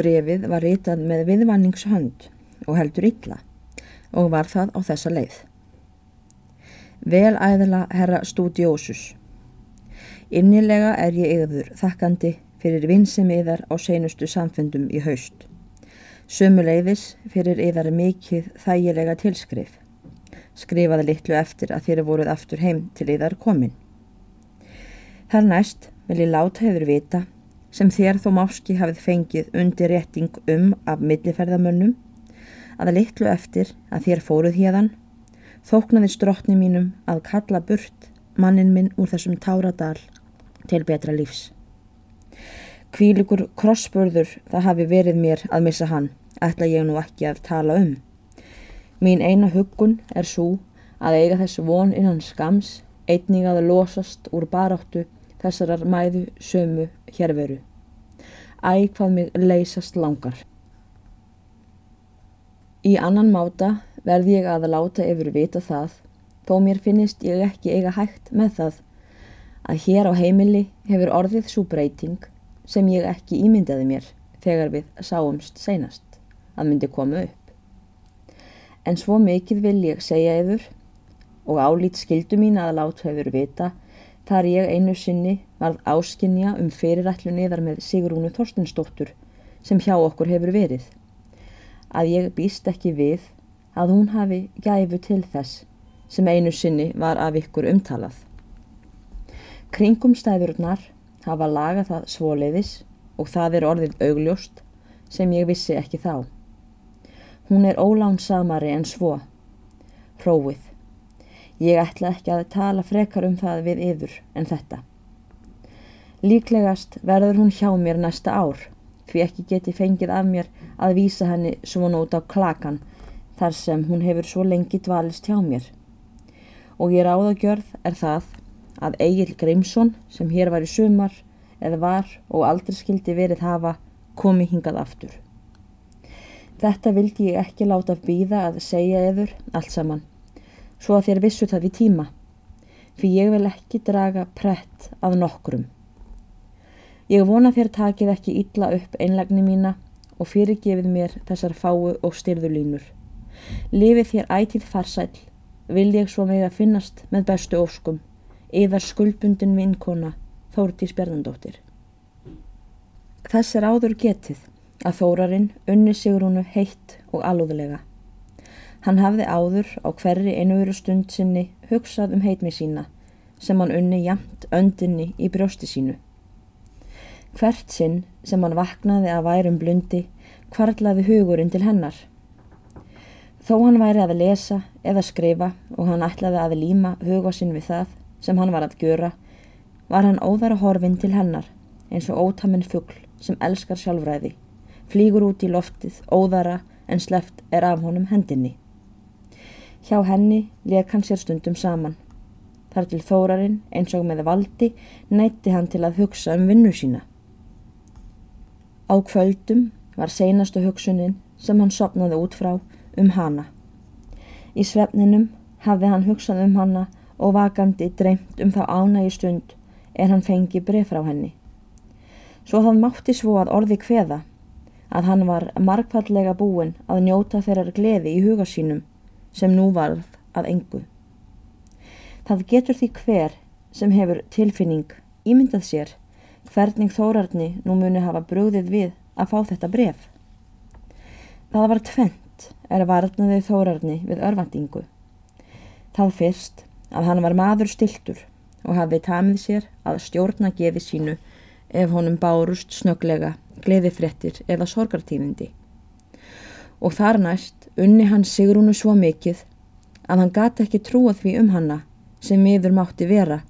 Brefið var ritað með viðvanningshönd og heldur illa og var það á þessa leið. Vel æðla herra stúdiósus. Innilega er ég yfir þakkandi fyrir vinsum yðar á seinustu samfundum í haust. Sömuleiðis fyrir yðar mikið þægilega tilskrif. Skrifaði litlu eftir að þér voruð aftur heim til yðar komin. Þar næst vil ég láta hefur vita sem þér þó máski hafið fengið undir rétting um af milliferðamönnum að litlu eftir að þér fóruð hérðan þóknaði strotni mínum að kalla burt mannin minn úr þessum táradal til betra lífs. Kvílugur krossbörður það hafi verið mér að missa hann, ætla ég nú ekki að tala um. Mín eina huggun er svo að eiga þessu von innan skams, einning að losast úr baráttu þessarar mæðu sömu hérveru. Æg hvað mig leysast langar. Í annan máta verð ég að láta yfir vita það, þó mér finnist ég ekki eiga hægt með það, að hér á heimili hefur orðið svo breyting sem ég ekki ímyndaði mér þegar við sáumst seinast að myndi koma upp. En svo mikið vil ég segja yfir og álít skildu mín að láta yfir vita Þar ég einu sinni varð áskinja um fyrirætlu niðar með Sigrúnu Þorstinsdóttur sem hjá okkur hefur verið. Að ég býst ekki við að hún hafi gæfu til þess sem einu sinni var af ykkur umtalað. Kringum stæðurnar hafa lagað það svoleiðis og það er orðið augljóst sem ég vissi ekki þá. Hún er ólánsamari en svo. Prófið. Ég ætla ekki að tala frekar um það við yfir en þetta. Líklegast verður hún hjá mér næsta ár, því ekki geti fengið af mér að vísa henni svona út á klakan þar sem hún hefur svo lengi dvalist hjá mér. Og ég ráðagjörð er það að Egil Grímsson sem hér var í sumar eða var og aldrei skildi verið hafa komi hingað aftur. Þetta vildi ég ekki láta býða að segja yfir allt saman svo að þér vissu það við tíma, fyrir ég vil ekki draga prett af nokkrum. Ég vona þér takið ekki illa upp einlagni mína og fyrirgefið mér þessar fáu og styrðulínur. Lifið þér ætið farsæl, vil ég svo mig að finnast með bestu óskum, eða skuldbundin vinkona Þórti Spjarnandóttir. Þess er áður getið að Þórarinn unni Sigrúnu heitt og alúðulega. Hann hafði áður á hverri einveru stund sinni hugsað um heitmi sína sem hann unni jamt öndinni í brjósti sínu. Hvert sinn sem hann vaknaði að værum blundi kvarlaði hugurinn til hennar. Þó hann væri að lesa eða skrifa og hann ætlaði að líma huga sinn við það sem hann var að gjöra, var hann óðara horfinn til hennar eins og ótaminn fuggl sem elskar sjálfræði, flýgur út í loftið óðara en sleft er af honum hendinni. Hjá henni leik hann sér stundum saman. Þar til þórarinn eins og með valdi nætti hann til að hugsa um vinnu sína. Á kvöldum var seinastu hugsunin sem hann sopnaði út frá um hana. Í svefninum hafði hann hugsað um hana og vakandi dreymt um þá ánægi stund er hann fengi bref frá henni. Svo það mátti svo að orði hveða að hann var margfallega búin að njóta þeirrar gleði í huga sínum sem nú varð að engu. Það getur því hver sem hefur tilfinning ímyndað sér hvernig þórarni nú muni hafa brúðið við að fá þetta bref. Það var tvent er að varnaði þórarni við örvandingu. Það fyrst að hann var maður stiltur og hafði tamið sér að stjórna gefi sínu ef honum bárust snöglega, gleðifrettir eða sorgartíðindi. Og þar næst unni hann Sigrúnu svo mikið að hann gati ekki trúa því um hanna sem miður mátti vera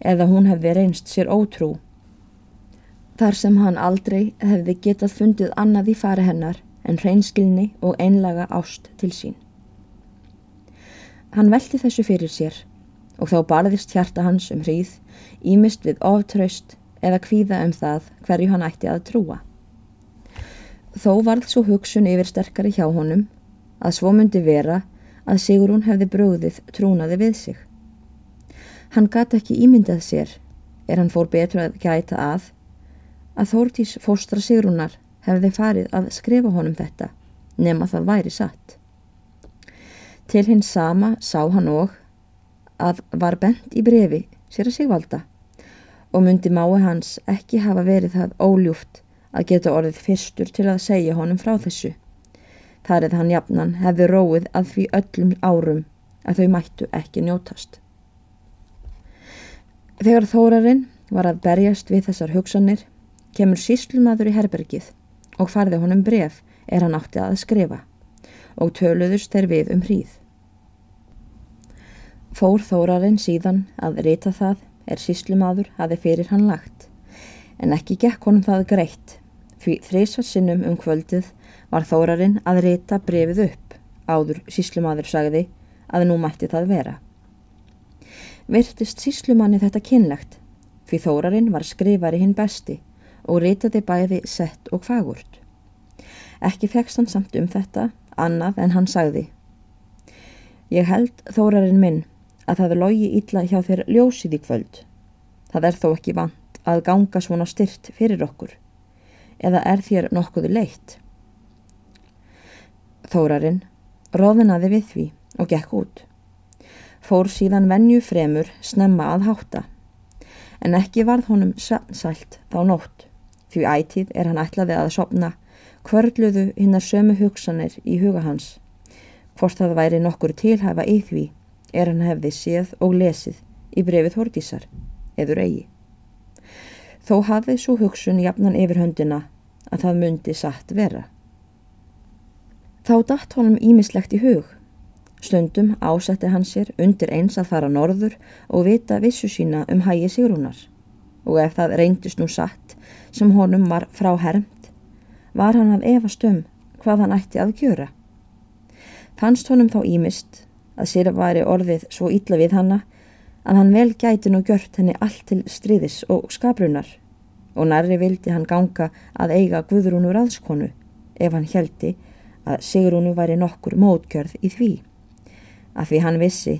eða hún hefði reynst sér ótrú. Þar sem hann aldrei hefði getað fundið annað í fari hennar en reynskilni og einlaga ást til sín. Hann velti þessu fyrir sér og þá barðist hjarta hans um hríð, ímist við oftraust eða kvíða um það hverju hann ætti að trúa. Þó varð svo hugsun yfir sterkari hjá honum að svo myndi vera að Sigrún hefði bröðið trúnaði við sig. Hann gati ekki ímyndað sér, er hann fór betur að gæta að, að Þórtís fóstra Sigrúnar hefði farið að skrifa honum þetta nema það væri satt. Til hins sama sá hann og að var bent í brefi sér að sigvalda og myndi mái hans ekki hafa verið það óljúft að geta orðið fyrstur til að segja honum frá þessu. Þar eða hann jafnan hefði róið að því öllum árum að þau mættu ekki njótast. Þegar þórarinn var að berjast við þessar hugsanir kemur síslumadur í herbergið og farði honum bref er hann átti að skrifa og töluðust þeir við um hríð. Fór þórarinn síðan að rita það er síslumadur hafi fyrir hann lagt en ekki gekk honum það greitt því þrísvarsinnum um kvöldið var þórarinn að rita brefið upp áður síslumadur sagði að nú mætti það vera. Virtist síslumanni þetta kynlegt því þórarinn var skrifari hinn besti og ritaði bæði sett og fagurt. Ekki fegst hann samt um þetta, annað en hann sagði. Ég held þórarinn minn að það logi ítla hjá þér ljósið í kvöld. Það er þó ekki vant að ganga svona styrt fyrir okkur. Eða er þér nokkuðu leitt? Þórarinn róðinaði við því og gekk út. Fór síðan venju fremur snemma að hátta. En ekki varð honum sælt þá nótt. Því ætið er hann ætlaði að sopna Kvörluðu hinnar sömu hugsanir í huga hans. Hvort það væri nokkur tilhæfa í því er hann hefði séð og lesið í brefið Hórdísar, eður eigi. Þó hafði svo hugsun jafnan yfir höndina að það myndi satt vera. Þá datt honum ímislegt í hug. Stundum ásetti hann sér undir eins að fara norður og vita vissu sína um hægi sigrúnar og ef það reyndist nú satt sem honum var frá herm var hann að efast um hvað hann ætti að gjöra. Fannst honum þá ímist að sér væri orðið svo ítla við hanna að hann vel gæti nú gjört henni allt til stríðis og skabrunar og nærri vildi hann ganga að eiga Guðrúnur aðskonu ef hann heldi að Sigrúnu væri nokkur mótgjörð í því af því hann vissi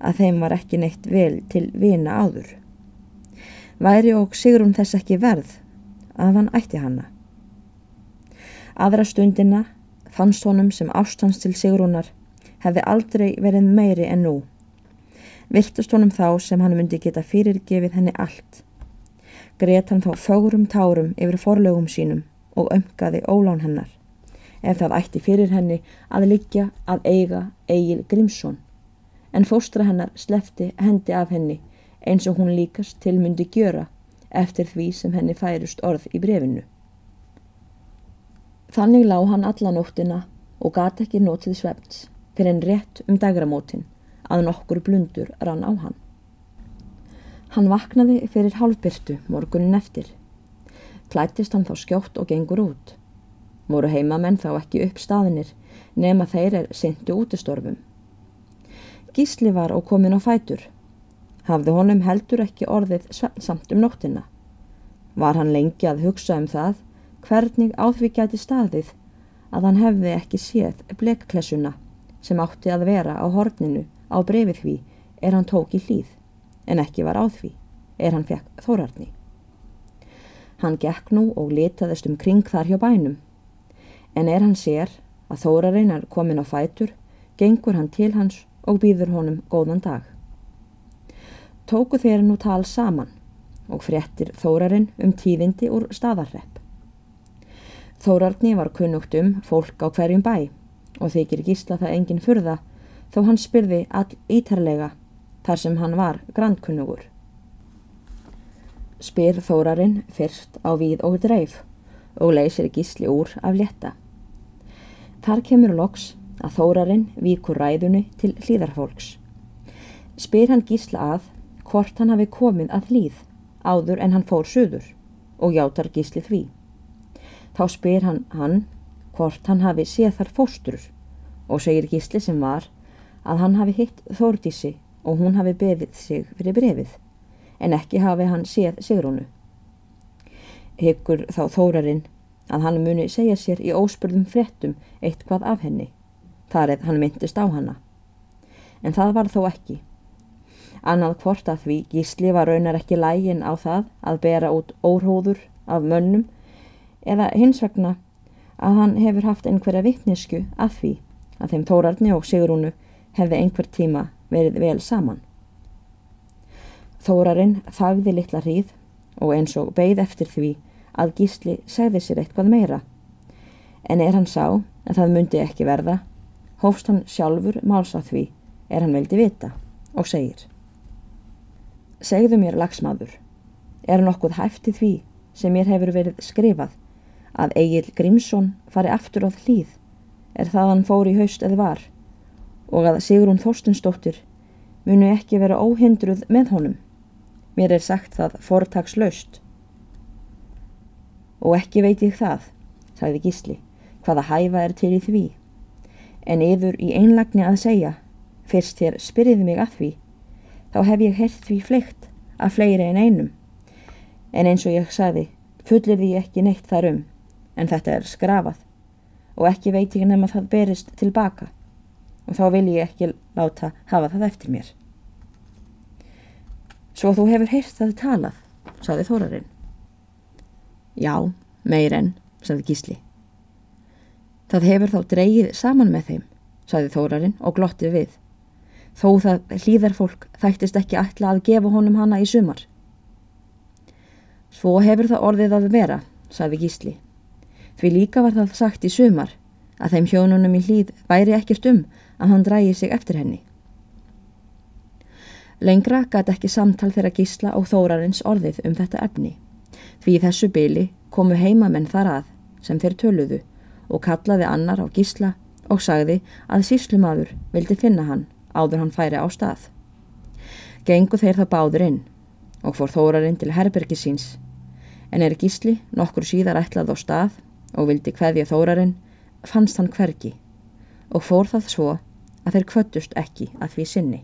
að þeim var ekki neitt vel til vina áður. Væri og Sigrún þess ekki verð að hann ætti hanna. Aðra stundina fannst honum sem ástans til Sigrúnar hefði aldrei verið meiri en nú. Virtast honum þá sem hann myndi geta fyrirgefið henni allt. Gret hann þá fögurum tárum yfir forlögum sínum og ömkaði ólán hennar. Ef það ætti fyrir henni að liggja að eiga Egil Grímsson. En fóstra hennar slefti hendi af henni eins og hún líkast til myndi gjöra eftir því sem henni færust orð í brefinu. Þannig lág hann alla nóttina og gati ekki nótið svefns fyrir en rétt um dagramótin að nokkur blundur rann á hann. Hann vaknaði fyrir halvbyrtu morgunin eftir. Klættist hann þá skjótt og gengur út. Móru heimamenn þá ekki upp staðinir nema þeir er syndu útistorfum. Gísli var á komin á fætur. Hafði honum heldur ekki orðið samt um nóttina. Var hann lengi að hugsa um það hvernig á því gæti staðið að hann hefði ekki séð blekklessuna sem átti að vera á horninu á brefið því er hann tók í hlýð en ekki var á því er hann fekk þórarni. Hann gekk nú og letaðist um kring þar hjá bænum en er hann sér að þórarinn er komin á fætur gengur hann til hans og býður honum góðan dag. Tóku þeir nú tal saman og fréttir þórarinn um tíðindi úr staðarrepp. Þórarni var kunnugt um fólk á hverjum bæ og þykir gísla það engin furða þó hann spyrði all ítarlega þar sem hann var grandkunnugur. Spyr Þórarinn fyrst á víð og dreif og leysir gísli úr af letta. Þar kemur loks að Þórarinn víkur ræðunni til hlýðarfólks. Spyr hann gísla að hvort hann hafi komið að hlýð áður en hann fór söður og játar gísli því. Þá spyr hann hann hvort hann hafi séð þar fóstur og segir gísli sem var að hann hafi hitt Þórdísi og hún hafi beðið sig fyrir brefið en ekki hafi hann séð Sigrúnu. Hyggur þá Þórarinn að hann muni segja sér í óspurðum frettum eitt hvað af henni, þar eða hann myndist á hanna. En það var þó ekki. Annað hvort að því gísli var raunar ekki lægin á það að bera út óhróður af mönnum eða hins vegna að hann hefur haft einhverja vittnesku að því að þeim Þórarni og Sigrúnu hefði einhver tíma verið vel saman. Þórarinn þagði litla hríð og eins og beigð eftir því að gísli segði sér eitthvað meira. En er hann sá, en það myndi ekki verða, hófst hann sjálfur máls að því, er hann veldi vita, og segir Segðu mér lagsmaður, er nokkuð hæfti því sem mér hefur verið skrifað að Egil Grímsson fari aftur á hlýð, er það hann fór í haust eða var, og að Sigrún Þorstinsdóttir munu ekki vera óhindruð með honum. Mér er sagt það fortagslaust. Og ekki veit ég það, sagði Gísli, hvaða hæfa er til í því. En yfir í einlagni að segja, fyrst þér spyrðið mig að því, þá hef ég hert því fleikt að fleiri en einum. En eins og ég sagði, fullir því ekki neitt þar um, en þetta er skrafað og ekki veit ég nefn að það berist tilbaka og þá vil ég ekki láta hafa það eftir mér. Svo þú hefur heyrt það talað, saði Þórarinn. Já, meir enn, saði Gísli. Það hefur þá dreyið saman með þeim, saði Þórarinn og glottið við. Þó það hlýðar fólk þættist ekki ætla að gefa honum hana í sumar. Svo hefur það orðið að vera, saði Gísli. Því líka var það sagt í sumar að þeim hjónunum í hlýð væri ekkert um að hann drægi sig eftir henni. Lengra gæti ekki samtal þeirra gísla og þórarins orðið um þetta efni. Því í þessu byli komu heimamenn þar að sem þeir töluðu og kallaði annar á gísla og sagði að síslumadur vildi finna hann áður hann færi á stað. Gengu þeir það báður inn og fór þórarinn til herbergi síns en er gísli nokkur síðar ætlað á stað og vildi hverja þórarinn fannst hann hvergi og fór það svo að þeir kvöttust ekki að því sinni.